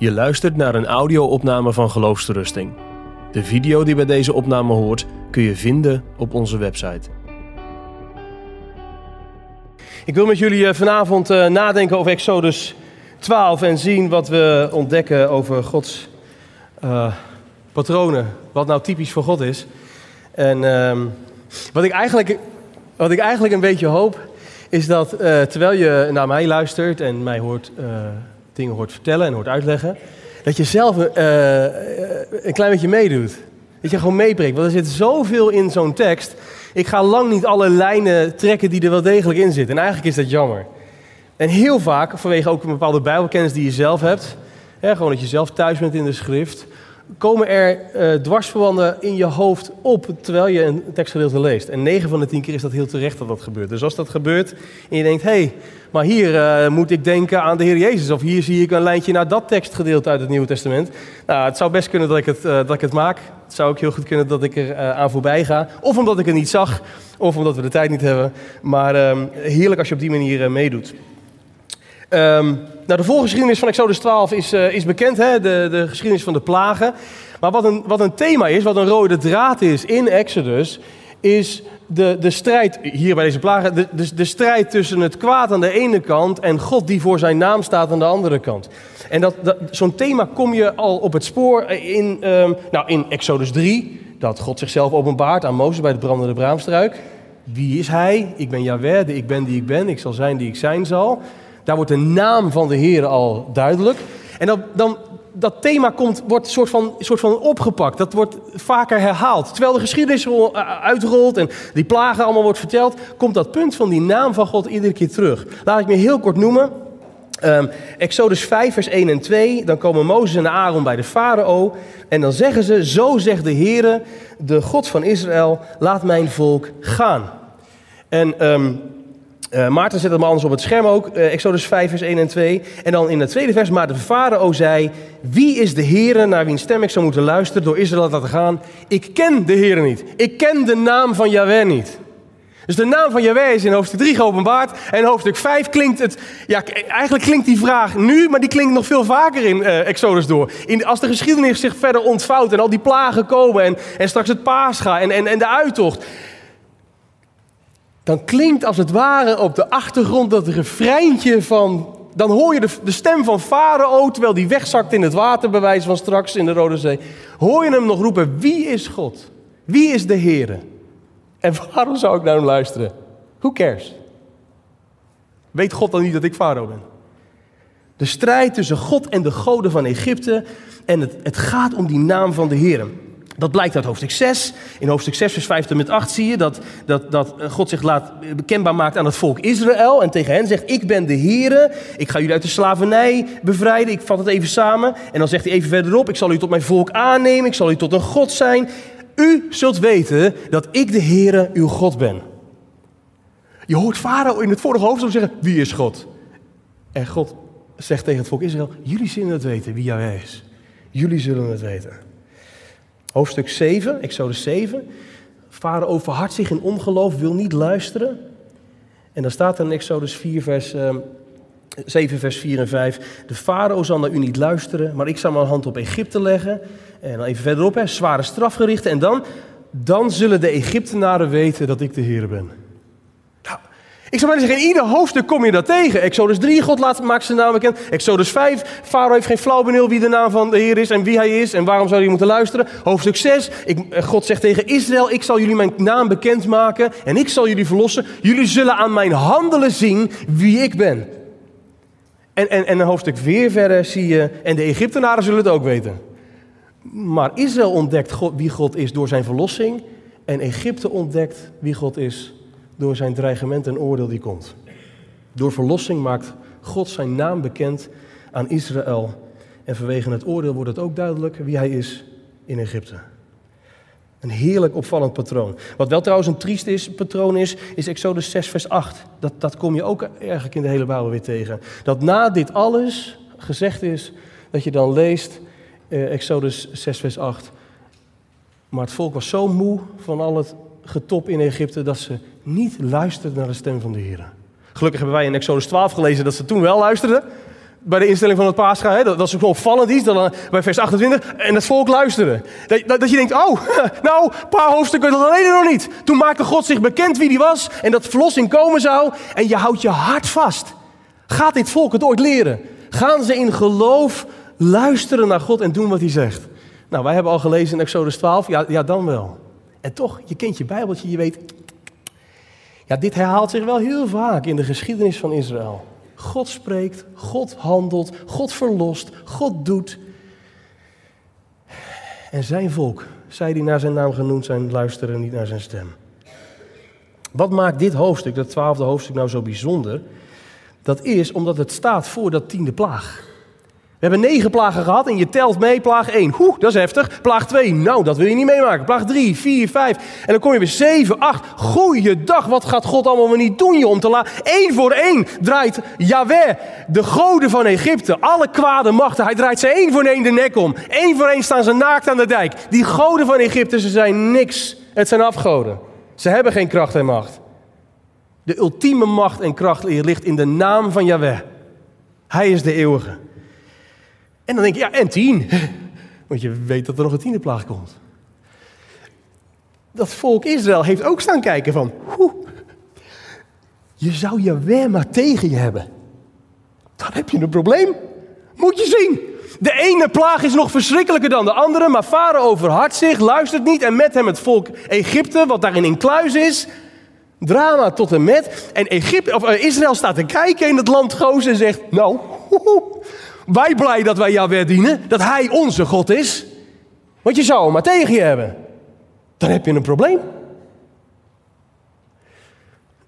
Je luistert naar een audio-opname van Geloofsterusting. De video die bij deze opname hoort kun je vinden op onze website. Ik wil met jullie eh, vanavond eh, nadenken over Exodus 12 en zien wat we ontdekken over Gods uh, patronen. Wat nou typisch voor God is. En uh, wat, ik eigenlijk, wat ik eigenlijk een beetje hoop, is dat terwijl je naar mij luistert en mij hoort dingen hoort vertellen en hoort uitleggen, dat je zelf uh, een klein beetje meedoet. Dat je gewoon meebrengt. Want er zit zoveel in zo'n tekst. Ik ga lang niet alle lijnen trekken die er wel degelijk in zitten. En eigenlijk is dat jammer. En heel vaak, vanwege ook een bepaalde bijbelkennis die je zelf hebt, hè, gewoon dat je zelf thuis bent in de schrift, komen er uh, dwarsverbanden in je hoofd op terwijl je een tekstgedeelte leest. En 9 van de 10 keer is dat heel terecht dat dat gebeurt. Dus als dat gebeurt en je denkt, hé, hey, maar hier uh, moet ik denken aan de Heer Jezus. Of hier zie ik een lijntje naar dat tekstgedeelte uit het Nieuwe Testament. Nou, het zou best kunnen dat ik het, uh, dat ik het maak. Het zou ook heel goed kunnen dat ik er aan voorbij ga. Of omdat ik het niet zag, of omdat we de tijd niet hebben. Maar ehm, heerlijk als je op die manier meedoet. Um, nou, de voorgeschiedenis van Exodus 12 is, uh, is bekend, hè? De, de geschiedenis van de plagen. Maar wat een, wat een thema is, wat een rode draad is in Exodus, is de, de strijd, hier bij deze plagen, de, de, strijd tussen het kwaad aan de ene kant en God die voor zijn naam staat aan de andere kant. En dat, zo'n thema kom je al op het spoor in, um, nou, in Exodus 3, dat God zichzelf openbaart aan Mozes bij de brandende braamstruik. Wie is hij? Ik ben Yahweh, de ik ben die ik ben, ik zal zijn die ik zijn zal. Daar wordt de naam van de Heer al duidelijk. En dan, dan, dat thema komt, wordt een soort van, soort van opgepakt. Dat wordt vaker herhaald. Terwijl de geschiedenis uitrolt en die plagen allemaal wordt verteld, komt dat punt van die naam van God iedere keer terug. Laat ik me heel kort noemen. Um, Exodus 5, vers 1 en 2. Dan komen Mozes en Aaron bij de farao. En dan zeggen ze: Zo zegt de Heere, de God van Israël, laat mijn volk gaan. En um, uh, Maarten zet het maar anders op het scherm ook, uh, Exodus 5, vers 1 en 2. En dan in het tweede vers, maar de farao zei, wie is de Heere naar wiens stem ik zou moeten luisteren door Israël te laten gaan? Ik ken de Heere niet. Ik ken de naam van Yahweh niet. Dus de naam van Yahweh is in hoofdstuk 3 geopenbaard. En hoofdstuk 5 klinkt het, ja, eigenlijk klinkt die vraag nu, maar die klinkt nog veel vaker in uh, Exodus door. In, als de geschiedenis zich verder ontvouwt en al die plagen komen en, en straks het paascha en, en, en de uittocht dan klinkt als het ware op de achtergrond dat refreintje van. Dan hoor je de, stem van Farao terwijl die wegzakt in het water, bij van straks in de Rode Zee. Hoor je hem nog roepen: Wie is God? Wie is de Heer? En waarom zou ik naar hem luisteren? Who cares? Weet God dan niet dat ik Farao ben? De strijd tussen God en de goden van Egypte. En het, het gaat om die naam van de Heer. Dat blijkt uit hoofdstuk 6. In hoofdstuk 6, vers 5 tot met 8 zie je dat, dat, dat God zich laat bekendbaar maakt aan het volk Israël. En tegen hen zegt, ik ben de Heere, ik ga jullie uit de slavernij bevrijden. Ik vat het even samen. En dan zegt hij even verderop, ik zal u tot mijn volk aannemen, ik zal u tot een God zijn. U zult weten dat ik de Heere, uw God ben. Je hoort Farao in het vorige hoofdstuk zeggen, wie is God? En God zegt tegen het volk Israël, jullie zullen het weten wie Yahweh is. Jullie zullen het weten. Hoofdstuk 7, Exodus 7. Farao verhardt zich in ongeloof, wil niet luisteren. En dan staat er in Exodus 4, vers, uh, 7, vers 4 en 5. De farao zal naar u niet luisteren, maar ik zal mijn hand op Egypte leggen. En dan even verderop, hè, zware strafgerichten. En dan, dan zullen de Egyptenaren weten dat ik de Heer ben. Ik zou maar zeggen, in ieder hoofdstuk kom je dat tegen. Exodus 3, God laat, maakt zijn naam bekend. Exodus 5, Farao heeft geen flauw benul wie de naam van de Heer is en wie hij is en waarom zou hij moeten luisteren. Hoofdstuk 6, ik, eh, God zegt tegen Israël, ik zal jullie mijn naam bekendmaken en ik zal jullie verlossen. Jullie zullen aan mijn handelen zien wie ik ben. En, en, en een hoofdstuk 4 verder zie je, en de Egyptenaren zullen het ook weten. Maar Israël ontdekt wie God is door zijn verlossing en Egypte ontdekt wie God is door zijn dreigement en oordeel die komt. Door verlossing maakt God zijn naam bekend aan Israël. En vanwege het oordeel wordt het ook duidelijk wie hij is in Egypte. Een heerlijk opvallend patroon. Wat wel trouwens een triest is, patroon is, is Exodus 6, vers 8. Dat, dat kom je ook eigenlijk in de hele Bijbel weer tegen. Dat na dit alles gezegd is, dat je dan leest, eh, Exodus 6, vers 8. Maar het volk was zo moe van al het getop in Egypte dat ze niet luisterden naar de stem van de Heer. Gelukkig hebben wij in Exodus 12 gelezen dat ze toen wel luisterden. bij de instelling van het Pascha. Hè? Dat, dat is ook opvallend iets. Dan, bij vers 28. En het volk luisterde. Dat, dat, dat je denkt, oh, nou, een paar hoofdstukken geleden nog niet. Toen maakte God zich bekend wie die was. En dat verlossing komen zou. En je houdt je hart vast. Gaat dit volk het ooit leren? Gaan ze in geloof luisteren naar God en doen wat hij zegt? Nou, wij hebben al gelezen in Exodus 12. Ja, ja dan wel. En toch, je kent je Bijbeltje, je weet. Ja, dit herhaalt zich wel heel vaak in de geschiedenis van Israël. God spreekt, God handelt, God verlost, God doet. En zijn volk, zij die naar zijn naam genoemd zijn, luisteren niet naar zijn stem. Wat maakt dit hoofdstuk, dat twaalfde hoofdstuk, nou zo bijzonder? Dat is omdat het staat voor dat tiende plaag. We hebben negen plagen gehad en je telt mee plaag 1. Oeh, dat is heftig. Plaag 2, nou, dat wil je niet meemaken. Plaag 3, 4, 5. En dan kom je weer 7, 8. Goeiedag, wat gaat God allemaal maar niet doen je om te laten. Eén voor één draait Yahweh, de goden van Egypte, alle kwade machten. Hij draait ze één voor één de nek om. Eén voor één staan ze naakt aan de dijk. Die goden van Egypte, ze zijn niks. Het zijn afgoden. Ze hebben geen kracht en macht. De ultieme macht en kracht ligt in de naam van Yahweh. Hij is de eeuwige. En dan denk je, ja, en tien. Want je weet dat er nog een tiende plaag komt. Dat volk Israël heeft ook staan kijken van, hoe, je zou Yahweh maar tegen je hebben. Dan heb je een probleem. Moet je zien. De ene plaag is nog verschrikkelijker dan de andere, maar Farao overhardt zich, luistert niet en met hem het volk Egypte, wat daarin in kluis is. Drama tot en met. En Egypte, of, uh, Israël staat te kijken in het land Goos en zegt, nou, wij blij dat wij Yahweh dienen, dat Hij onze God is. Want je zou hem maar tegen je hebben. Dan heb je een probleem.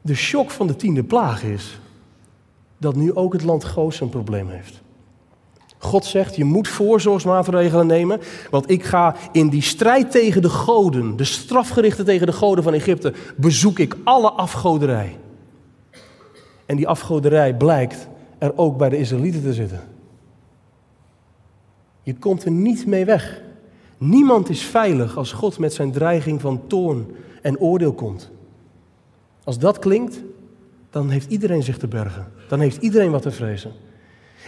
De shock van de tiende plaag is dat nu ook het land Goos een probleem heeft. God zegt, je moet voorzorgsmaatregelen nemen, want ik ga in die strijd tegen de goden, de strafgerichten tegen de goden van Egypte, bezoek ik alle afgoderij. En die afgoderij blijkt er ook bij de Israëlieten te zitten. Je komt er niet mee weg. Niemand is veilig als God met zijn dreiging van toorn en oordeel komt. Als dat klinkt, dan heeft iedereen zich te bergen. Dan heeft iedereen wat te vrezen.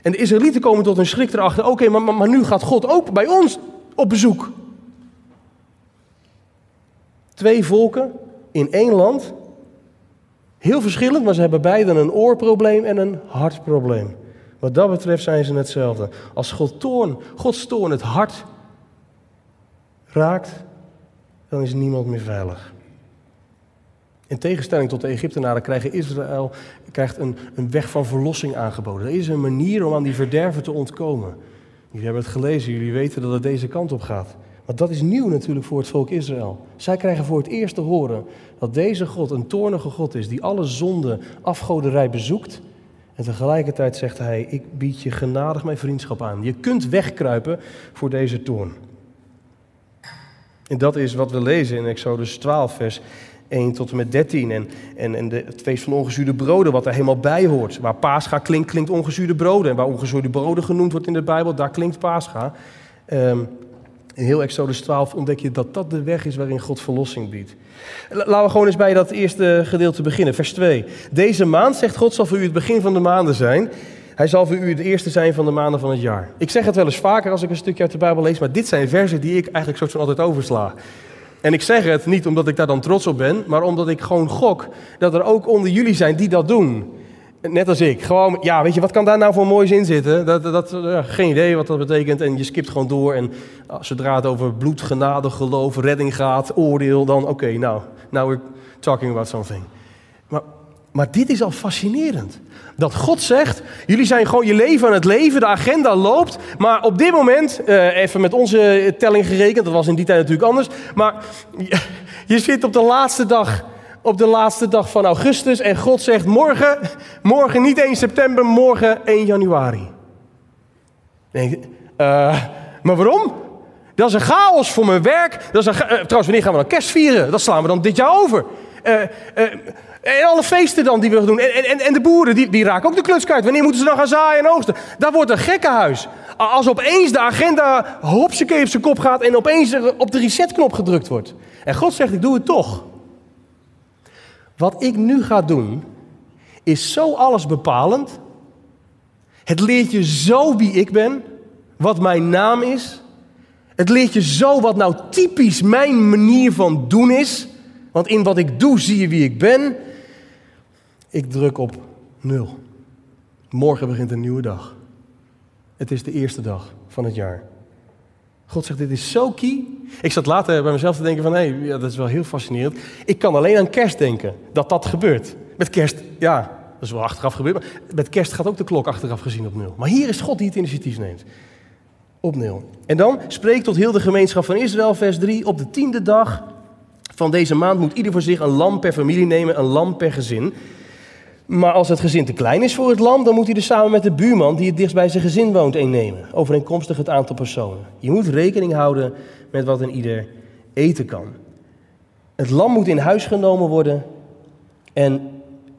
En de Israëlieten komen tot een schrik erachter. Oké, maar, maar, maar nu gaat God ook bij ons op bezoek. Twee volken in één land. Heel verschillend, maar ze hebben beiden een oorprobleem en een hartprobleem. Wat dat betreft zijn ze hetzelfde. Als God toorn, Gods toorn het hart raakt, dan is niemand meer veilig. In tegenstelling tot de Egyptenaren krijgt Israël krijgt een, een weg van verlossing aangeboden. Er is een manier om aan die verderven te ontkomen. Jullie hebben het gelezen, jullie weten dat het deze kant op gaat. Want dat is nieuw natuurlijk voor het volk Israël. Zij krijgen voor het eerst te horen dat deze God een toornige God is, die alle zonde, afgoderij bezoekt. En tegelijkertijd zegt hij, ik bied je genadig mijn vriendschap aan. Je kunt wegkruipen voor deze toorn. En dat is wat we lezen in Exodus 12, vers 1 tot en met 13. En, en, en de, het feest van ongezuurde broden, wat er helemaal bij hoort. Waar Pascha klinkt, klinkt ongezuurde broden. En waar ongezuurde broden genoemd wordt in de Bijbel, daar klinkt Pascha. Um, in heel Exodus 12 ontdek je dat dat de weg is waarin God verlossing biedt. Laten we gewoon eens bij dat eerste gedeelte beginnen, vers 2. Deze maand, zegt God, zal voor u het begin van de maanden zijn. Hij zal voor u het eerste zijn van de maanden van het jaar. Ik zeg het wel eens vaker als ik een stukje uit de Bijbel lees, maar dit zijn versen die ik eigenlijk soort van altijd oversla. En ik zeg het niet omdat ik daar dan trots op ben, maar omdat ik gewoon gok dat er ook onder jullie zijn die dat doen. Net als ik. Gewoon, ja, weet je, wat kan daar nou voor moois in zitten? Dat, dat, geen idee wat dat betekent. En je skipt gewoon door. En zodra het over bloed, genade, geloof, redding gaat, oordeel, dan oké, nou, now we're talking about something. Maar, maar dit is al fascinerend. Dat God zegt, jullie zijn gewoon je leven aan het leven, de agenda loopt. Maar op dit moment, eh, even met onze telling gerekend, dat was in die tijd natuurlijk anders. Maar je zit op de laatste dag op de laatste dag van augustus en God zegt morgen, morgen niet 1 september, morgen 1 januari. Uh, maar waarom? Dat is een chaos voor mijn werk. Dat is een, uh, trouwens, wanneer gaan we dan kerst vieren? Dat slaan we dan dit jaar over. Uh, en alle feesten dan die we doen. En, en, en de boeren, die, die raken ook de kluts kwijt. Wanneer moeten ze dan gaan zaaien en oogsten? Dat wordt een gekkenhuis. Als opeens de agenda hopsakee op zijn kop gaat en opeens op de resetknop gedrukt wordt. En God zegt, ik doe het toch. Wat ik nu ga doen, is zo alles bepalend. Het leert je zo wie ik ben, wat mijn naam is. Het leert je zo wat nou typisch mijn manier van doen is. Want in wat ik doe zie je wie ik ben. Ik druk op nul. Morgen begint een nieuwe dag. Het is de eerste dag van het jaar. God zegt, dit is zo key. Ik zat later bij mezelf te denken van, hé, ja, dat is wel heel fascinerend. Ik kan alleen aan kerst denken, dat dat gebeurt. Met kerst, ja, dat is wel achteraf gebeurd. Maar met kerst gaat ook de klok achteraf gezien op nul. Maar hier is God die het initiatief neemt. Op nul. En dan spreek tot heel de gemeenschap van Israël, vers 3. Op de tiende dag van deze maand moet ieder voor zich een lam per familie nemen, een lam per gezin. Maar als het gezin te klein is voor het lam, dan moet hij er samen met de buurman die het dichtst bij zijn gezin woont innemen. Overeenkomstig het aantal personen. Je moet rekening houden met wat een ieder eten kan. Het lam moet in huis genomen worden en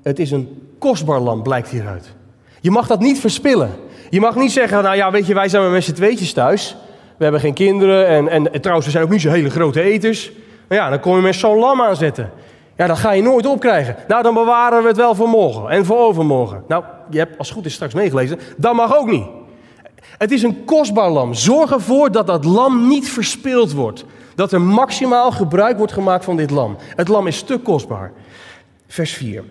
het is een kostbaar lam, blijkt hieruit. Je mag dat niet verspillen. Je mag niet zeggen, nou ja, weet je, wij zijn met z'n tweetjes thuis. We hebben geen kinderen en, en, en trouwens, we zijn ook niet zo hele grote eters. Maar ja, dan kom je met zo'n lam aanzetten. Ja, dat ga je nooit opkrijgen. Nou, dan bewaren we het wel voor morgen en voor overmorgen. Nou, je hebt als goed is straks meegelezen. Dat mag ook niet. Het is een kostbaar lam. Zorg ervoor dat dat lam niet verspild wordt. Dat er maximaal gebruik wordt gemaakt van dit lam. Het lam is te kostbaar. Vers 4.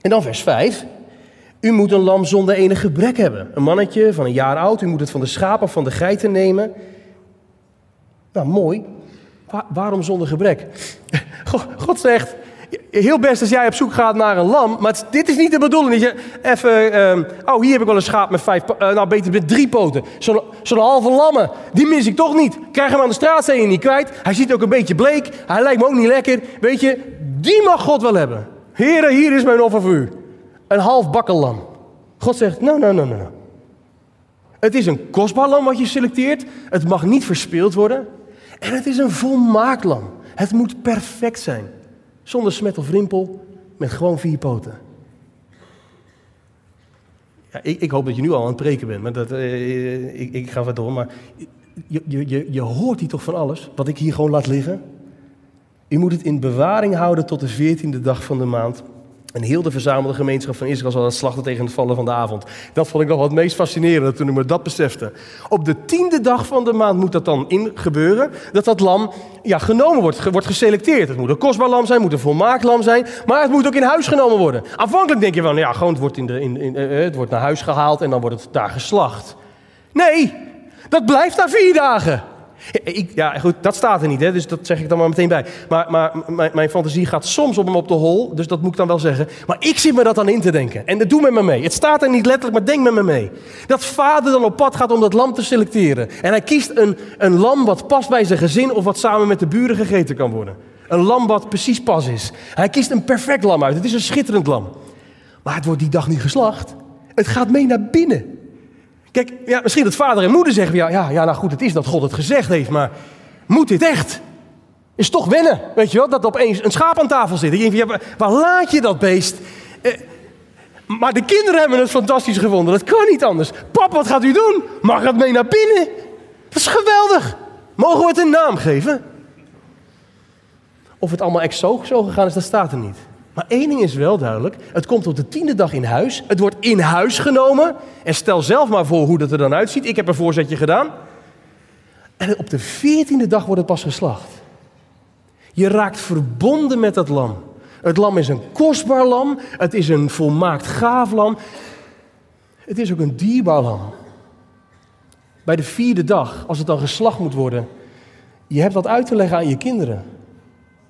En dan vers 5. U moet een lam zonder enig gebrek hebben. Een mannetje van een jaar oud. U moet het van de schapen van de geiten nemen. Nou, mooi. waarom zonder gebrek? God zegt, heel best als jij op zoek gaat naar een lam, maar dit is niet de bedoeling. Dat je even, ehm, oh hier heb ik wel een schaap met vijf, uh, nou beter met drie poten. Zo'n zo halve lammen, die mis ik toch niet. Krijg hem aan de straat, zijn je niet kwijt. Hij ziet ook een beetje bleek, hij lijkt me ook niet lekker. Weet je, die mag God wel hebben. Heren, hier is mijn offer voor u. Een half bakken lam. God zegt, nou, nou, nou, nou. Het is een kostbaar lam wat je selecteert. Het mag niet verspeeld worden. En het is een volmaakt lam. Het moet perfect zijn. Zonder smet of rimpel, met gewoon vier poten. Ja, ik, ik, hoop dat je nu al aan het preken bent, maar dat, eh, ik, ik, ga wat door. Maar je, je, je hoort hier toch van alles, wat ik hier gewoon laat liggen? U moet het in bewaring houden tot de veertiende dag van de maand. En heel de verzamelde gemeenschap van Israël zal het slachten tegen het vallen van de avond. Dat vond ik nog wat het meest fascinerende toen ik me dat besefte. Op de tiende dag van de maand moet dat dan in gebeuren. Dat dat lam ja, genomen wordt, wordt geselecteerd. Het moet een kostbaar lam zijn, het moet een volmaakt lam zijn. Maar het moet ook in huis genomen worden. Aanvankelijk denk je van, ja, gewoon het wordt, in de, in, in, uh, het wordt naar huis gehaald en dan wordt het daar geslacht. Nee, dat blijft daar vier dagen. Ik, ja, goed, dat staat er niet, hè, dus dat zeg ik dan maar meteen bij. Maar, maar mijn, fantasie gaat soms op hem op de hol, dus dat moet ik dan wel zeggen. Maar ik zit me dat dan in te denken. En dat doe met me mee. Het staat er niet letterlijk, maar denk met me mee. Dat vader dan op pad gaat om dat lam te selecteren. En hij kiest een, een lam wat past bij zijn gezin of wat samen met de buren gegeten kan worden. Een lam wat precies pas is. Hij kiest een perfect lam uit. Het is een schitterend lam. Maar het wordt die dag niet geslacht. Het gaat mee naar binnen. Kijk, ja, misschien dat vader en moeder zeggen, ja, ja, ja, nou goed, het is dat God het gezegd heeft, maar moet dit echt? Is toch wennen, weet je wel, dat opeens een schaap aan tafel zit. Denkt, ja, waar laat je dat beest? Eh, maar de kinderen hebben het fantastisch gevonden, dat kan niet anders. Pap, wat gaat u doen? Mag het mee naar binnen? Dat is geweldig. Mogen we het een naam geven? Of het allemaal exoog zo gegaan is, dat staat er niet. Maar één ding is wel duidelijk. Het komt op de tiende dag in huis. Het wordt in huis genomen. En stel zelf maar voor hoe dat er dan uitziet. Ik heb een voorzetje gedaan. En op de veertiende dag wordt het pas geslacht. Je raakt verbonden met dat lam. Het lam is een kostbaar lam. Het is een volmaakt gaaf lam. Het is ook een dierbaar lam. Bij de vierde dag, als het dan geslacht moet worden, je hebt dat uit te leggen aan je kinderen.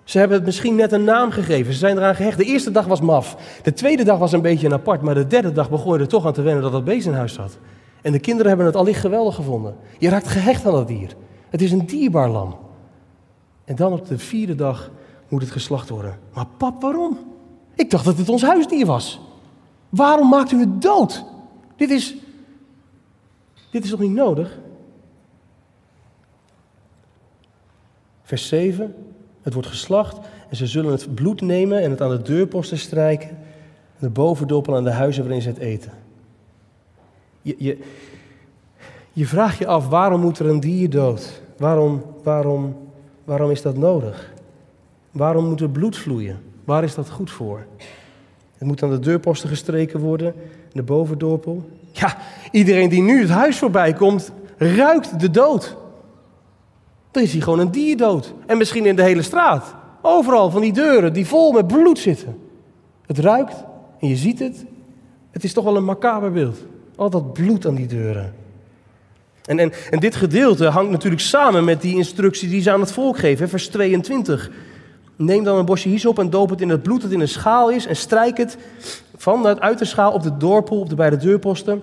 Ze hebben het misschien net een naam gegeven. Ze zijn eraan gehecht. De eerste dag was maf. De tweede dag was een beetje een apart. Maar de derde dag begon je er toch aan te wennen dat dat beest in huis zat. En de kinderen hebben het allicht geweldig gevonden. Je raakt gehecht aan dat dier. Het is een dierbaar lam. En dan op de vierde dag moet het geslacht worden. Maar pap, waarom? Ik dacht dat het ons huisdier was. Waarom maakt u het dood? Dit is. Dit is toch niet nodig? Vers 7. Het wordt geslacht en ze zullen het bloed nemen en het aan de deurposten strijken. En de bovendoppel aan de huizen waarin ze het eten. Je, je, je vraagt je af, waarom moet er een dier dood? Waarom, waarom, waarom is dat nodig? Waarom moet er bloed vloeien? Waar is dat goed voor? Het moet aan de deurposten gestreken worden, de bovendorpel. Ja, iedereen die nu het huis voorbij komt, ruikt de dood. Er is hier gewoon een dier dood. En misschien in de hele straat. Overal van die deuren die vol met bloed zitten. Het ruikt en je ziet het. Het is toch wel een macaber beeld. Al dat bloed aan die deuren. En, en, en dit gedeelte hangt natuurlijk samen met die instructie die ze aan het volk geven, vers 22. Neem dan een bosje hyssop en doop het in het bloed dat in een schaal is en strijk het vanuit uit de schaal op de doorpoel, op de beide deurposten.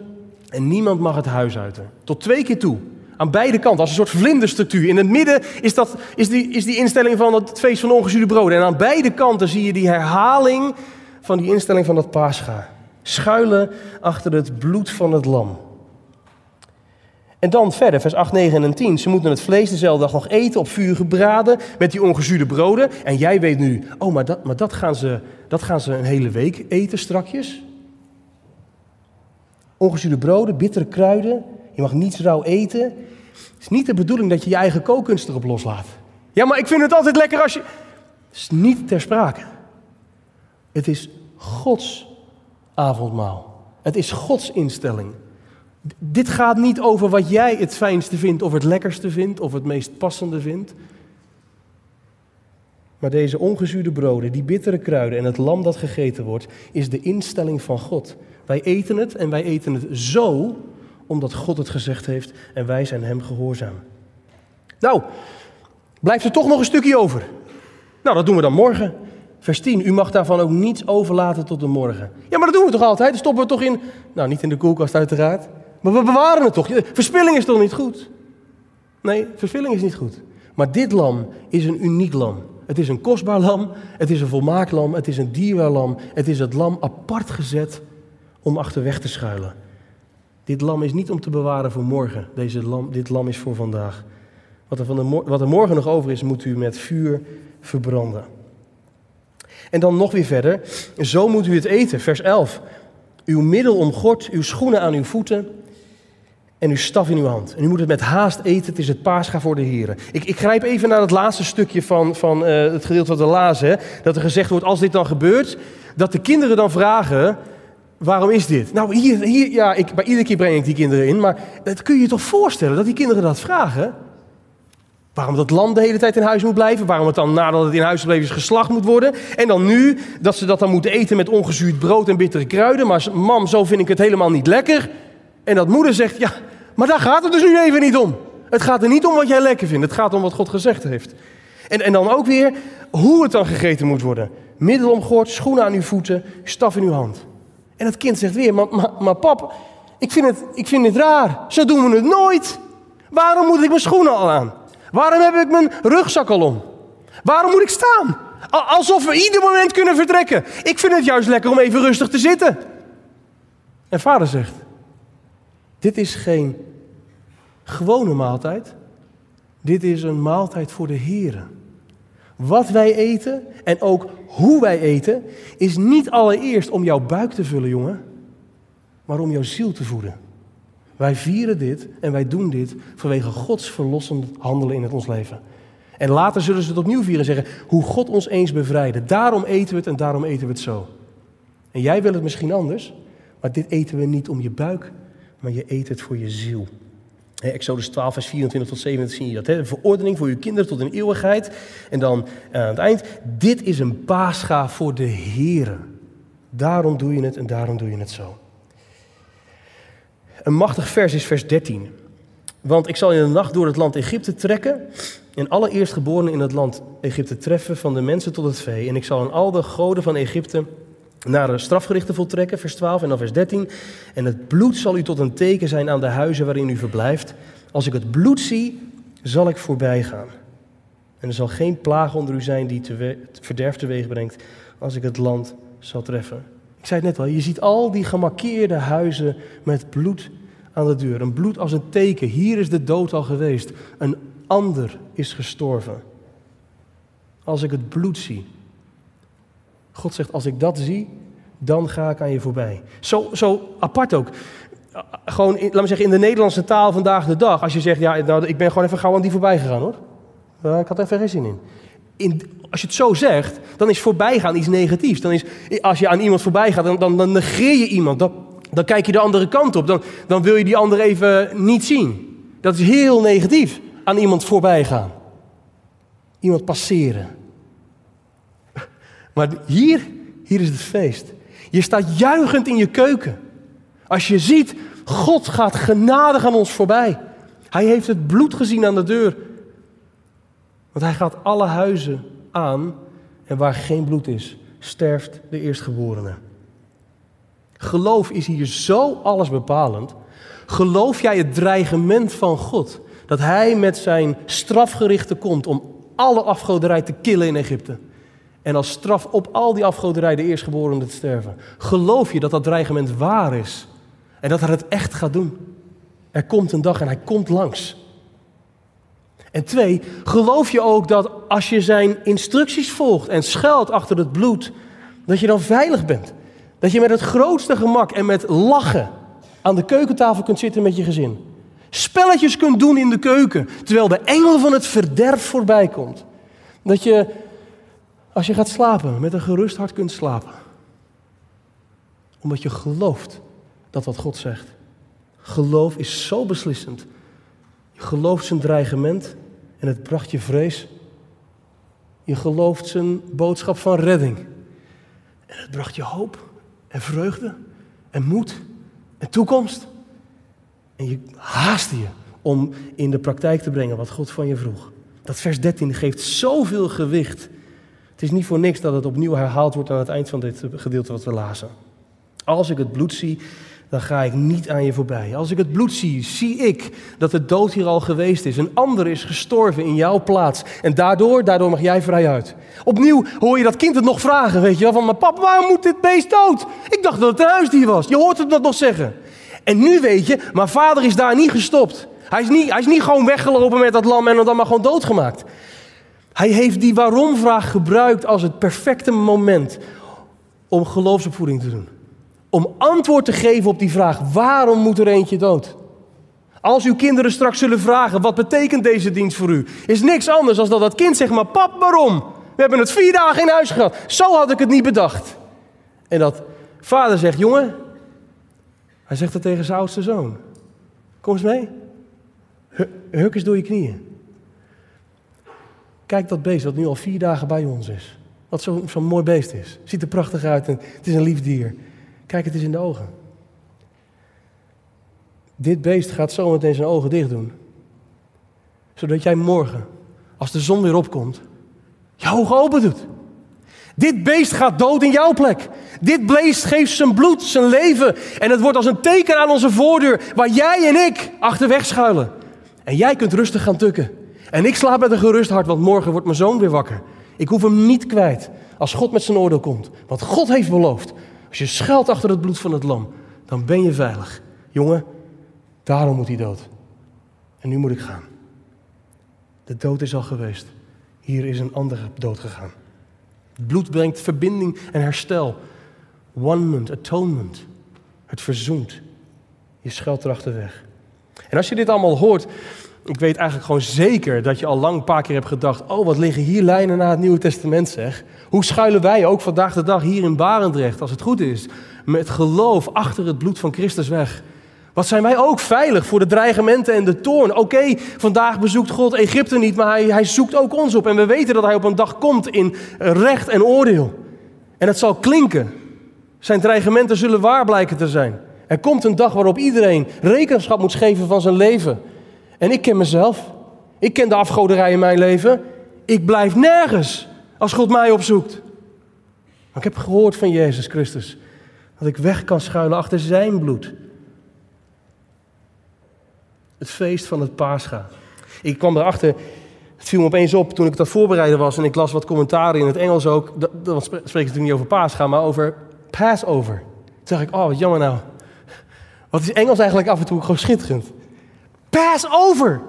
En niemand mag het huis uiten. Tot twee keer toe. Aan beide kanten, als een soort vlinderstructuur. In het midden is, dat, is, die, is die instelling van het feest van ongezuurde broden. En aan beide kanten zie je die herhaling van die instelling van dat pascha. Schuilen achter het bloed van het lam. En dan verder, vers 8, 9 en 10. Ze moeten het vlees dezelfde dag nog eten, op vuur gebraden, met die ongezuurde broden. En jij weet nu, oh, maar dat, maar dat, gaan, ze, dat gaan ze een hele week eten strakjes. Ongezuurde broden, bittere kruiden, je mag niets rauw eten. Het is niet de bedoeling dat je je eigen kookkunst erop loslaat. Ja, maar ik vind het altijd lekker als je... Het is niet ter sprake. Het is Gods avondmaal. Het is Gods instelling. Dit gaat niet over wat jij het fijnste vindt, of het lekkerste vindt, of het meest passende vindt. Maar deze ongezuurde broden, die bittere kruiden en het lam dat gegeten wordt, is de instelling van God. Wij eten het en wij eten het zo omdat God het gezegd heeft en wij zijn Hem gehoorzaam. Nou, blijft er toch nog een stukje over. Nou, dat doen we dan morgen. Vers 10, u mag daarvan ook niets overlaten tot de morgen. Ja, maar dat doen we toch altijd? Dan stoppen we toch in, nou niet in de koelkast uiteraard, maar we bewaren het toch. Verspilling is toch niet goed? Nee, verspilling is niet goed. Maar dit lam is een uniek lam. Het is een kostbaar lam, het is een volmaakt lam, het is een dierbaar lam. Het is het lam apart gezet om achterweg te schuilen. Dit lam is niet om te bewaren voor morgen. Deze lam, dit lam is voor vandaag. Wat er, van de, wat er morgen nog over is, moet u met vuur verbranden. En dan nog weer verder. Zo moet u het eten, vers 11. Uw middel omgord, uw schoenen aan uw voeten en uw staf in uw hand. En u moet het met haast eten, het is het paascha voor de heren. Ik, ik grijp even naar het laatste stukje van, van uh, het gedeelte wat we lazen. Dat er gezegd wordt, als dit dan gebeurt, dat de kinderen dan vragen... Waarom is dit? Nou, hier, hier, ja, ik, bij iedere keer breng ik die kinderen in, maar dat kun je je toch voorstellen dat die kinderen dat vragen? Waarom dat lam de hele tijd in huis moet blijven? Waarom het dan nadat het in huis gebleven is geslacht moet worden? En dan nu dat ze dat dan moeten eten met ongezuurd brood en bittere kruiden. Maar mam, zo vind ik het helemaal niet lekker. En dat moeder zegt, ja, maar daar gaat het dus nu even niet om. Het gaat er niet om wat jij lekker vindt. Het gaat om wat God gezegd heeft. En, en dan ook weer hoe het dan gegeten moet worden. Middel omgord, schoenen aan uw voeten, staf in uw hand. En het kind zegt weer, maar, maar, pap, ik vind, het, ik vind het raar. Zo doen we het nooit. Waarom moet ik mijn schoenen al aan? Waarom heb ik mijn rugzak al om? Waarom moet ik staan? Alsof we ieder moment kunnen vertrekken. Ik vind het juist lekker om even rustig te zitten. En vader zegt: Dit is geen gewone maaltijd. Dit is een maaltijd voor de Heer. Wat wij eten en ook hoe wij eten, is niet allereerst om jouw buik te vullen, jongen, maar om jouw ziel te voeden. Wij vieren dit en wij doen dit vanwege Gods verlossend handelen in het ons leven. En later zullen ze het opnieuw vieren en zeggen hoe God ons eens bevrijdde. Daarom eten we het en daarom eten we het zo. En jij wil het misschien anders, maar dit eten we niet om je buik, maar je eet het voor je ziel. Exodus 12, vers 24 tot 27 zie je dat. Een verordening voor uw kinderen tot een eeuwigheid. En dan eh, aan het eind, dit is een paascha voor de Heren. Daarom doe je het en daarom doe je het zo. Een machtig vers is vers 13. Want ik zal in de nacht door het land Egypte trekken en alle eerstgeborenen in het land Egypte treffen, van de mensen tot het vee. En ik zal aan al de goden van Egypte naar strafgerichten voltrekken, vers 12 en dan vers 13. En het bloed zal u tot een teken zijn aan de huizen waarin u verblijft. Als ik het bloed zie, zal ik voorbij gaan. En er zal geen plaag onder u zijn die te verderf teweeg brengt als ik het land zal treffen. Ik zei het net al, je ziet al die gemarkeerde huizen met bloed aan de deur. Een bloed als een teken. Hier is de dood al geweest. Een ander is gestorven. Als ik het bloed zie. God zegt, als ik dat zie, dan ga ik aan je voorbij. Zo, zo apart ook. Gewoon, laat me zeggen, in de Nederlandse taal vandaag de dag. Als je zegt, ja, nou, ik ben gewoon even gauw aan die voorbij gegaan hoor. ik had er even geen zin in. in. Als je het zo zegt, dan is voorbijgaan iets negatiefs. Dan is, als je aan iemand voorbij gaat, dan, dan, dan negeer je iemand. Dat, dan kijk je de andere kant op. Dan, dan wil je die ander even niet zien. Dat is heel negatief. Aan iemand voorbij gaan. Iemand passeren. Maar hier, hier is het feest. Je staat juichend in je keuken. Als je ziet, God gaat genadig aan ons voorbij. Hij heeft het bloed gezien aan de deur. Want hij gaat alle huizen aan. En waar geen bloed is, sterft de eerstgeborene. Geloof is hier zo allesbepalend. Geloof jij het dreigement van God? Dat hij met zijn strafgerichte komt om alle afgoderij te killen in Egypte. En als straf op al die afgoderij de eerstgeborene te sterven. Geloof je dat dat dreigement waar is? En dat hij het echt gaat doen? Er komt een dag en hij komt langs. En twee, geloof je ook dat als je zijn instructies volgt en schuilt achter het bloed, dat je dan veilig bent? Dat je met het grootste gemak en met lachen aan de keukentafel kunt zitten met je gezin. Spelletjes kunt doen in de keuken, terwijl de engel van het verderf voorbij komt. Dat je, als je gaat slapen, met een gerust hart kunt slapen. Omdat je gelooft dat wat God zegt. Geloof is zo beslissend. Je gelooft zijn dreigement en het bracht je vrees. Je gelooft zijn boodschap van redding. En het bracht je hoop en vreugde en moed en toekomst. En je haastte je om in de praktijk te brengen wat God van je vroeg. Dat vers 13 geeft zoveel gewicht. Het is niet voor niks dat het opnieuw herhaald wordt aan het eind van dit gedeelte wat we lazen. Als ik het bloed zie, dan ga ik niet aan je voorbij. Als ik het bloed zie, zie ik dat de dood hier al geweest is. Een ander is gestorven in jouw plaats. En daardoor, daardoor mag jij vrij uit. Opnieuw hoor je dat kind het nog vragen, weet je wel. Van, maar papa, waarom moet dit beest dood? Ik dacht dat het een huisdier was. Je hoort hem dat nog zeggen. En nu weet je, maar vader is daar niet gestopt. Hij is niet, hij is niet gewoon weggelopen met dat lam en dan maar gewoon doodgemaakt. Hij heeft die waarom-vraag gebruikt als het perfecte moment om geloofsopvoeding te doen om antwoord te geven op die vraag: waarom moet er eentje dood? Als uw kinderen straks zullen vragen: wat betekent deze dienst voor u? Is niks anders dan dat dat kind zegt: maar pap, waarom? We hebben het vier dagen in huis gehad. Zo had ik het niet bedacht. En dat vader zegt: jongen, hij zegt dat tegen zijn oudste zoon: kom eens mee. Huk eens door je knieën. Kijk dat beest wat nu al vier dagen bij ons is. Wat zo'n zo mooi beest is. Ziet er prachtig uit en het is een lief dier. Kijk het eens in de ogen. Dit beest gaat zo meteen zijn ogen dicht doen. Zodat jij morgen, als de zon weer opkomt, je ogen open doet. Dit beest gaat dood in jouw plek. Dit beest geeft zijn bloed, zijn leven. En het wordt als een teken aan onze voordeur waar jij en ik achterweg schuilen. En jij kunt rustig gaan tukken. En ik slaap met een gerust hart, want morgen wordt mijn zoon weer wakker. Ik hoef hem niet kwijt als God met zijn oordeel komt. Want God heeft beloofd als je schuilt achter het bloed van het lam, dan ben je veilig. Jongen, daarom moet hij dood. En nu moet ik gaan. De dood is al geweest. Hier is een andere dood gegaan. Bloed brengt verbinding en herstel. One-ment, atonement. Het verzoent. Je schuilt erachter weg. En als je dit allemaal hoort, ik weet eigenlijk gewoon zeker dat je al lang een paar keer hebt gedacht: oh, wat liggen hier lijnen naar het Nieuwe Testament, zeg. Hoe schuilen wij ook vandaag de dag hier in Barendrecht, als het goed is, met geloof achter het bloed van Christus weg? Wat zijn wij ook veilig voor de dreigementen en de toorn? Oké, vandaag bezoekt God Egypte niet, maar hij, hij zoekt ook ons op. En we weten dat hij op een dag komt in recht en oordeel. En het zal klinken. Zijn dreigementen zullen waar blijken te zijn. Er komt een dag waarop iedereen rekenschap moet geven van zijn leven. En ik ken mezelf. Ik ken de afgoderij in mijn leven. Ik blijf nergens als God mij opzoekt. Maar ik heb gehoord van Jezus Christus dat ik weg kan schuilen achter zijn bloed. Het feest van het Pascha. Ik kwam erachter, het viel me opeens op toen ik dat voorbereiden was en ik las wat commentaren in het Engels ook. Dan spreek ik natuurlijk niet over Pascha, maar over Passover. Toen dacht ik, oh wat jammer nou. Wat is Engels eigenlijk af en toe gewoon schitterend. Passover.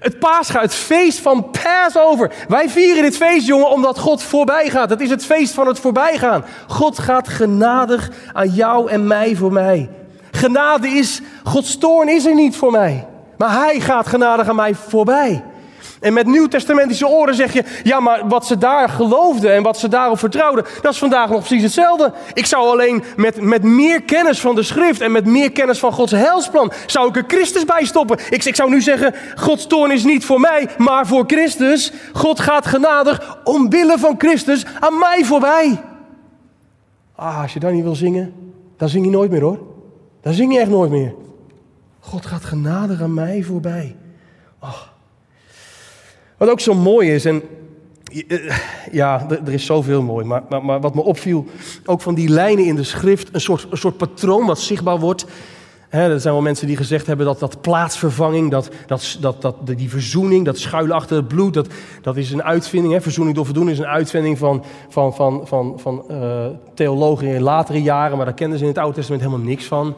Het Pascha, het feest van Passover. Wij vieren dit feest, jongen, omdat God voorbij gaat. Het is het feest van het voorbijgaan. God gaat genadig aan jou en mij voor mij. Genade is, Gods toorn is er niet voor mij. Maar Hij gaat genadig aan mij voorbij. En met nieuwtestamentische oren zeg je, ja, maar wat ze daar geloofden en wat ze daarop vertrouwden, dat is vandaag nog precies hetzelfde. Ik zou alleen met, met meer kennis van de schrift en met meer kennis van Gods heilsplan, zou ik er Christus bij stoppen. Ik, ik zou nu zeggen, Gods toorn is niet voor mij, maar voor Christus. God gaat genadig omwille van Christus aan mij voorbij. Ah, als je dat niet wil zingen, dan zing je nooit meer hoor. Dan zing je echt nooit meer. God gaat genadig aan mij voorbij. Oh. Wat ook zo mooi is, en eh, ja, er is zoveel mooi, maar, maar, maar, wat me opviel, ook van die lijnen in de schrift, een soort, een soort patroon wat zichtbaar wordt. er zijn wel mensen die gezegd hebben dat dat plaatsvervanging, dat, dat, dat, dat, die verzoening, dat schuilen achter het bloed, dat, dat is een uitvinding. Verzoening door verdoening is een uitvinding van, van, van, van, van uh, theologen in latere jaren, maar daar kenden ze in het Oude Testament helemaal niks van.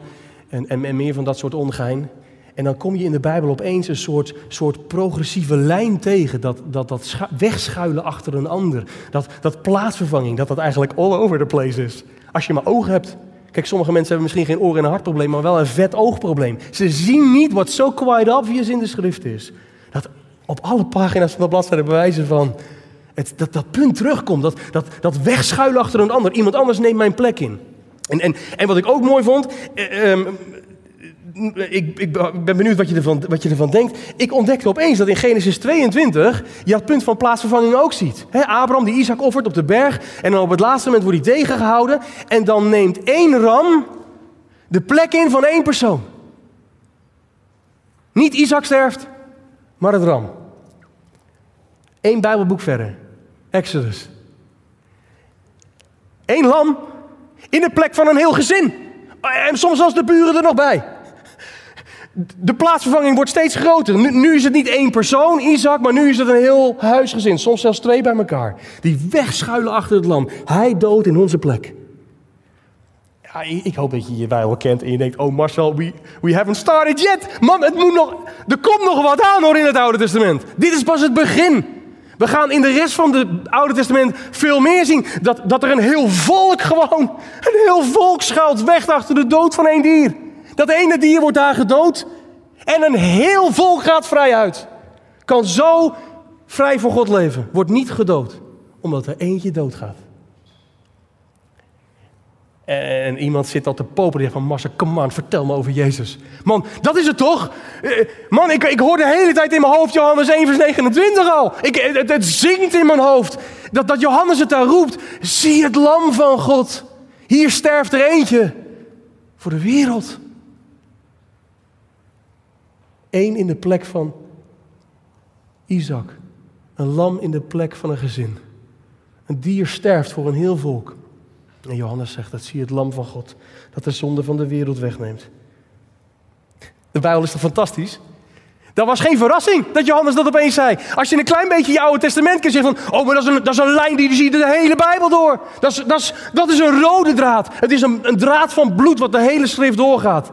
En, en, en meer van dat soort ongein. En dan kom je in de Bijbel opeens een soort, soort progressieve lijn tegen. Dat, dat, dat wegschuilen achter een ander. Dat, dat plaatsvervanging, dat dat eigenlijk all over the place is. Als je maar ogen hebt. Kijk, sommige mensen hebben misschien geen oor- en hartprobleem, maar wel een vet oogprobleem. Ze zien niet wat zo quite obvious in de schrift is. Dat op alle pagina's van de bladzijde bewijzen van het, dat dat punt terugkomt. Dat, dat, dat wegschuilen achter een ander. Iemand anders neemt mijn plek in. En, en, en wat ik ook mooi vond, eh, ehm, ik, ik, ben benieuwd wat je, ervan, wat je ervan denkt. Ik ontdekte opeens dat in Genesis 22 je dat punt van plaatsvervanging ook ziet. He, Abraham die Isaac offert op de berg en dan op het laatste moment wordt hij tegengehouden. En dan neemt één ram de plek in van één persoon. Niet Isaac sterft, maar het ram. Eén Bijbelboek verder. Exodus. Eén lam in de plek van een heel gezin. En soms zelfs de buren er nog bij de plaatsvervanging wordt steeds groter. Nu, is het niet één persoon, Isaac, maar nu is het een heel huisgezin. Soms zelfs twee bij elkaar. Die wegschuilen achter het lam. Hij dood in onze plek. Ik hoop dat je je Bijbel kent en je denkt, oh Marcel, we, we haven't started yet. Man, het moet nog, er komt nog wat aan hoor in het Oude Testament. Dit is pas het begin. We gaan in de rest van het Oude Testament veel meer zien. Dat, dat er een heel volk gewoon, een heel volk schuilt weg achter de dood van één dier. Dat ene dier wordt daar gedood en een heel volk gaat vrij uit. Kan zo vrij voor God leven. Wordt niet gedood, omdat er eentje doodgaat. En iemand zit al te popelen. Die van Marcel, come on, vertel me over Jezus. Man, dat is het toch? Eh, man, ik, ik hoor de hele tijd in mijn hoofd Johannes 1 vers 29 al. Ik, het, het zingt in mijn hoofd. Dat, dat Johannes het daar roept. Zie het lam van God. Hier sterft er eentje. Voor de wereld. Eén in de plek van Isaac. Een lam in de plek van een gezin. Een dier sterft voor een heel volk. En Johannes zegt, dat zie je het lam van God. Dat de zonde van de wereld wegneemt. De Bijbel is toch fantastisch? Dat was geen verrassing dat Johannes dat opeens zei. Als je een klein beetje je Oude Testament kunt zeggen van... oh, maar dat is een, dat is een lijn die je de hele Bijbel door. Dat is, dat is, dat is een rode draad. Het is een, een draad van bloed wat de hele schrift doorgaat.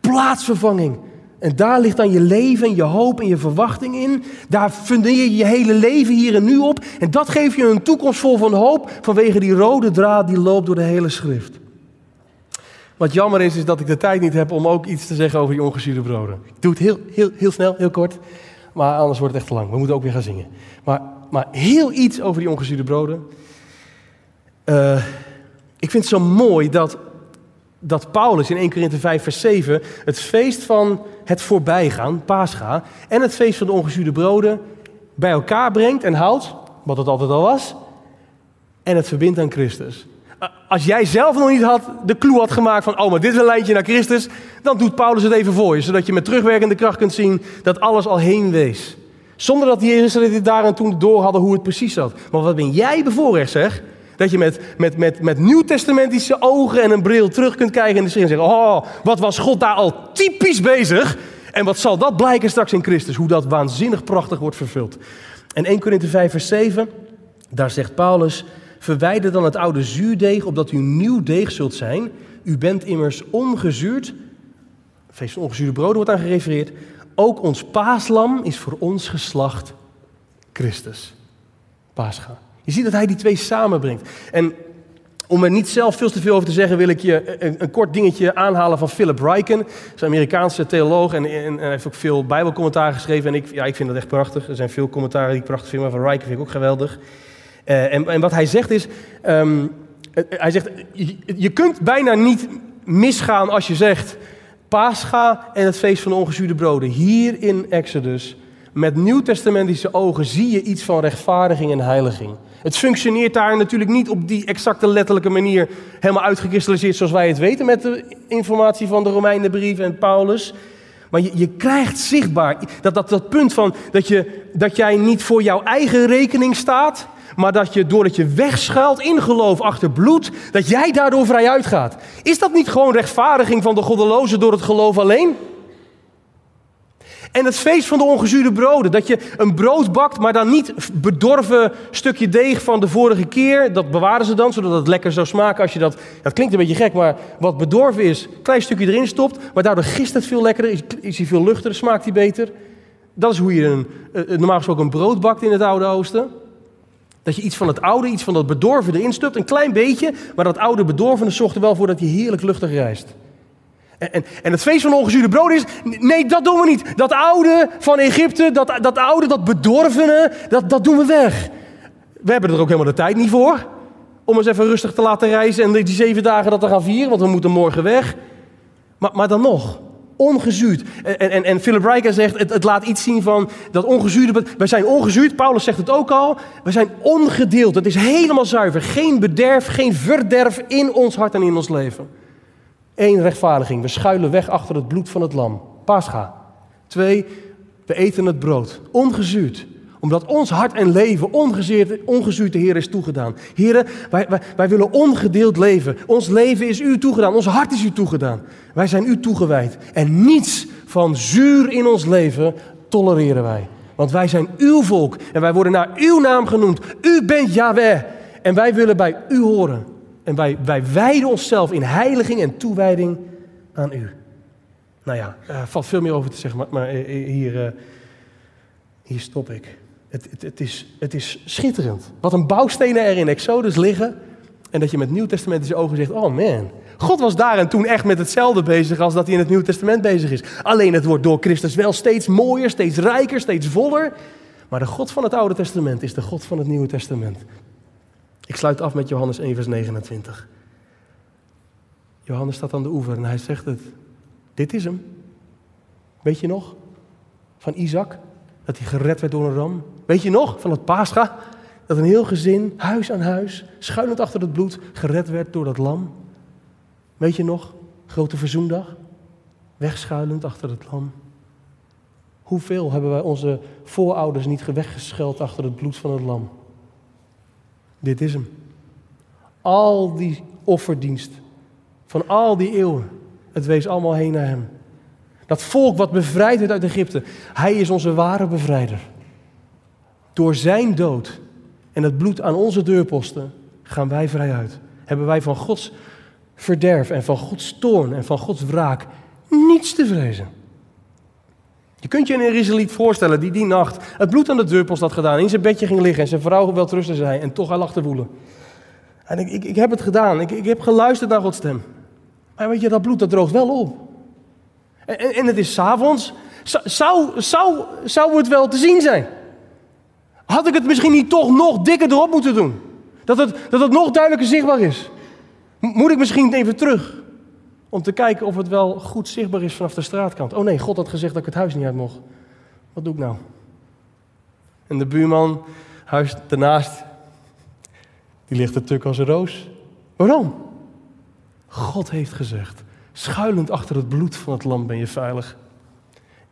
Plaatsvervanging. En daar ligt dan je leven en je hoop en je verwachting in. Daar fundeer je je hele leven hier en nu op. En dat geeft je een toekomst vol van hoop vanwege die rode draad die loopt door de hele schrift. Wat jammer is, is dat ik de tijd niet heb om ook iets te zeggen over die ongezuurde broden. Ik doe het heel, heel, heel snel, heel kort. Maar anders wordt het echt te lang. We moeten ook weer gaan zingen. Maar, maar heel iets over die ongezuurde broden. Uh, ik vind het zo mooi dat dat Paulus in 1 Korinthe 5 vers 7 het feest van het voorbijgaan, Pascha, en het feest van de ongezuurde broden bij elkaar brengt en houdt, wat het altijd al was, en het verbindt aan Christus. Als jij zelf nog niet had, de clue had gemaakt van, oh, maar dit is een lijntje naar Christus, dan doet Paulus het even voor je, zodat je met terugwerkende kracht kunt zien dat alles al heen wees. Zonder dat die Israëlieten daar en toen door hadden hoe het precies zat. Maar wat ben jij bevoorrecht, zeg? Dat je met, met, met, met nieuwtestamentische ogen en een bril terug kunt kijken en zeggen: Oh, wat was God daar al typisch bezig? En wat zal dat blijken straks in Christus? Hoe dat waanzinnig prachtig wordt vervuld. En 1 Korinthe 5, vers 7, daar zegt Paulus: Verwijder dan het oude zuurdeeg, opdat u nieuw deeg zult zijn. U bent immers ongezuurd. Feest van ongezuurde broden wordt aan gerefereerd. Ook ons paaslam is voor ons geslacht Christus. Paascha. Je ziet dat hij die twee samenbrengt. En Om er niet zelf veel te veel over te zeggen, wil ik je een, een kort dingetje aanhalen van Philip Ryken. Hij is Amerikaanse theoloog en, en, en heeft ook veel Bijbelcommentaar geschreven. En ik, ja, ik vind dat echt prachtig. Er zijn veel commentaren die ik prachtig vind, maar van Ryken vind ik ook geweldig. Uh, en, en, wat hij zegt is, um, hij zegt, je, je kunt bijna niet misgaan als je zegt, Pascha en het feest van de ongezuurde broden. Hier in Exodus, met nieuwtestamentische ogen, zie je iets van rechtvaardiging en heiliging. Het functioneert daar natuurlijk niet op die exacte letterlijke manier helemaal uitgekristalliseerd zoals wij het weten met de informatie van de Romeinenbrief en Paulus. Maar je, je krijgt zichtbaar dat, dat, dat punt van dat, je, dat jij niet voor jouw eigen rekening staat, maar dat je doordat je wegschuilt in geloof achter bloed, dat jij daardoor vrij uitgaat. Is dat niet gewoon rechtvaardiging van de goddelozen door het geloof alleen? En het feest van de ongezuurde broden. Dat je een brood bakt, maar dan niet bedorven stukje deeg van de vorige keer. Dat bewaren ze dan, zodat het lekker zou smaken als je dat... Dat klinkt een beetje gek, maar wat bedorven is, klein stukje erin stopt. Maar daardoor gist het veel lekkerder, is, hij veel luchtiger, smaakt hij beter. Dat is hoe je een, normaal gesproken een brood bakt in het Oude Oosten. Dat je iets van het oude, iets van dat bedorven erin stupt, een klein beetje. Maar dat oude bedorvene zorgt er wel voor dat hij heerlijk luchtig rijst. En, en, en, het feest van ongezuurde brood is, nee, dat doen we niet. Dat oude van Egypte, dat, dat oude, dat bedorvene, dat, dat doen we weg. We hebben er ook helemaal de tijd niet voor. Om eens even rustig te laten reizen en die zeven dagen dat te gaan vieren, want we moeten morgen weg. Maar, maar dan nog, ongezuurd. En, en, en Philip Riker zegt, het, het, laat iets zien van dat ongezuurde. Wij zijn ongezuurd, Paulus zegt het ook al. We zijn ongedeeld, het is helemaal zuiver. Geen bederf, geen verderf in ons hart en in ons leven. Eén, rechtvaardiging. We schuilen weg achter het bloed van het lam. Pascha. Twee, we eten het brood. Ongezuurd. Omdat ons hart en leven ongezuurd, ongezuurd de Heer is toegedaan. Heren, wij, wij, willen ongedeeld leven. Ons leven is u toegedaan. Ons hart is u toegedaan. Wij zijn u toegewijd. En niets van zuur in ons leven tolereren wij. Want wij zijn uw volk en wij worden naar uw naam genoemd. U bent Yahweh. En wij willen bij u horen. En wij, wij wijden onszelf in heiliging en toewijding aan u. Nou ja, er valt veel meer over te zeggen, maar, maar eh, eh, hier, uh, hier stop ik. Het, het, is, het is schitterend. Wat een bouwstenen er in Exodus liggen. En dat je met Nieuw-testamentische ogen zegt, oh man, God was daar en toen echt met hetzelfde bezig als dat hij in het Nieuw Testament bezig is. Alleen het wordt door Christus wel steeds mooier, steeds rijker, steeds voller. Maar de God van het Oude Testament is de God van het Nieuwe Testament. Ik sluit af met Johannes 1, vers 29. Johannes staat aan de oever en hij zegt het. Dit is hem. Weet je nog? Van Isaac, dat hij gered werd door een ram. Weet je nog? Van het Pascha, dat een heel gezin, huis aan huis, schuilend achter het bloed, gered werd door dat lam. Weet je nog? Grote verzoendag, wegschuilend achter het lam. Hoeveel hebben wij onze voorouders niet weggeschuild achter het bloed van het lam? Dit is hem. Al die offerdienst van al die eeuwen, het wees allemaal heen naar hem. Dat volk wat bevrijd werd uit Egypte, hij is onze ware bevrijder. Door zijn dood en het bloed aan onze deurposten gaan wij vrij uit. Hebben wij van Gods verderf en van Gods toorn en van Gods wraak niets te vrezen. Je kunt je een Israëliet voorstellen die die nacht het bloed aan de deurpost had gedaan, in zijn bedje ging liggen en zijn vrouw wel trusten zei en toch hij lag woelen. En ik, ik, ik heb het gedaan, ik, ik heb geluisterd naar Gods stem. Maar weet je, dat bloed dat droogt wel op. En, en, en het is s'avonds. Zou, zou, zou het wel te zien zijn? Had ik het misschien niet toch nog dikker erop moeten doen? Dat het, dat het nog duidelijker zichtbaar is? Moet ik misschien even terug? Om te kijken of het wel goed zichtbaar is vanaf de straatkant. Oh nee, God had gezegd dat ik het huis niet uit mocht. Wat doe ik nou? En de buurman, huis daarnaast, die ligt er tuk als een roos. Waarom? God heeft gezegd, schuilend achter het bloed van het lam ben je veilig.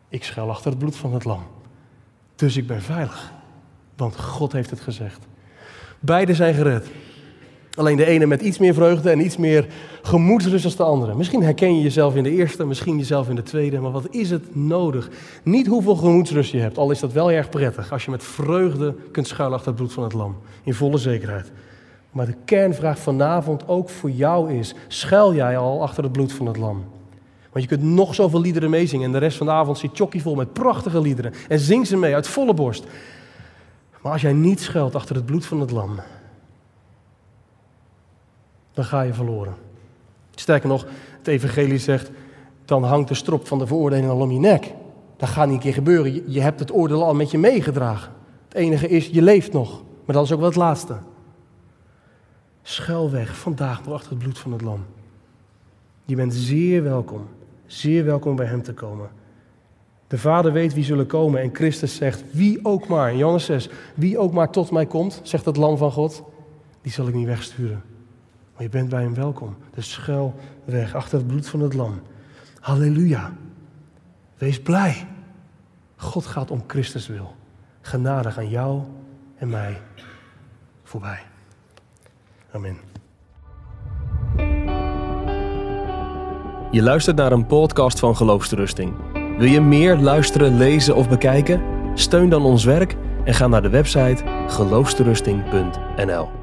Ik schuil achter het bloed van het lam. Dus ik ben veilig. Want God heeft het gezegd. Beiden zijn gered. Alleen de ene met iets meer vreugde en iets meer gemoedsrust als de andere. Misschien herken je jezelf in de eerste, misschien jezelf in de tweede. Maar wat is het nodig? Niet hoeveel gemoedsrust je hebt, al is dat wel erg prettig. Als je met vreugde kunt schuilen achter het bloed van het lam. In volle zekerheid. Maar de kernvraag vanavond ook voor jou is: schuil jij al achter het bloed van het lam? Want je kunt nog zoveel liederen meezingen en de rest van de avond zit chokkie vol met prachtige liederen. En zing ze mee uit volle borst. Maar als jij niet schuilt achter het bloed van het lam, dan ga je verloren. Sterker nog, het evangelie zegt, dan hangt de strop van de veroordeling al om je nek. Dat gaat niet een keer gebeuren. Je, hebt het oordeel al met je meegedragen. Het enige is, je leeft nog. Maar dat is ook wel het laatste. Schuil weg vandaag nog achter het bloed van het lam. Je bent zeer welkom. Zeer welkom bij hem te komen. De Vader weet wie zullen komen en Christus zegt, wie ook maar, Johannes 6, wie ook maar tot mij komt, zegt het lam van God, die zal ik niet wegsturen. Maar je bent bij hem welkom. Dus schuil weg achter het bloed van het lam. Halleluja. Wees blij. God gaat om Christus wil. Genadig aan jou en mij voorbij. Amen. Je luistert naar een podcast van Geloofsterusting. Wil je meer luisteren, lezen of bekijken? Steun dan ons werk en ga naar de website geloofsterusting.nl.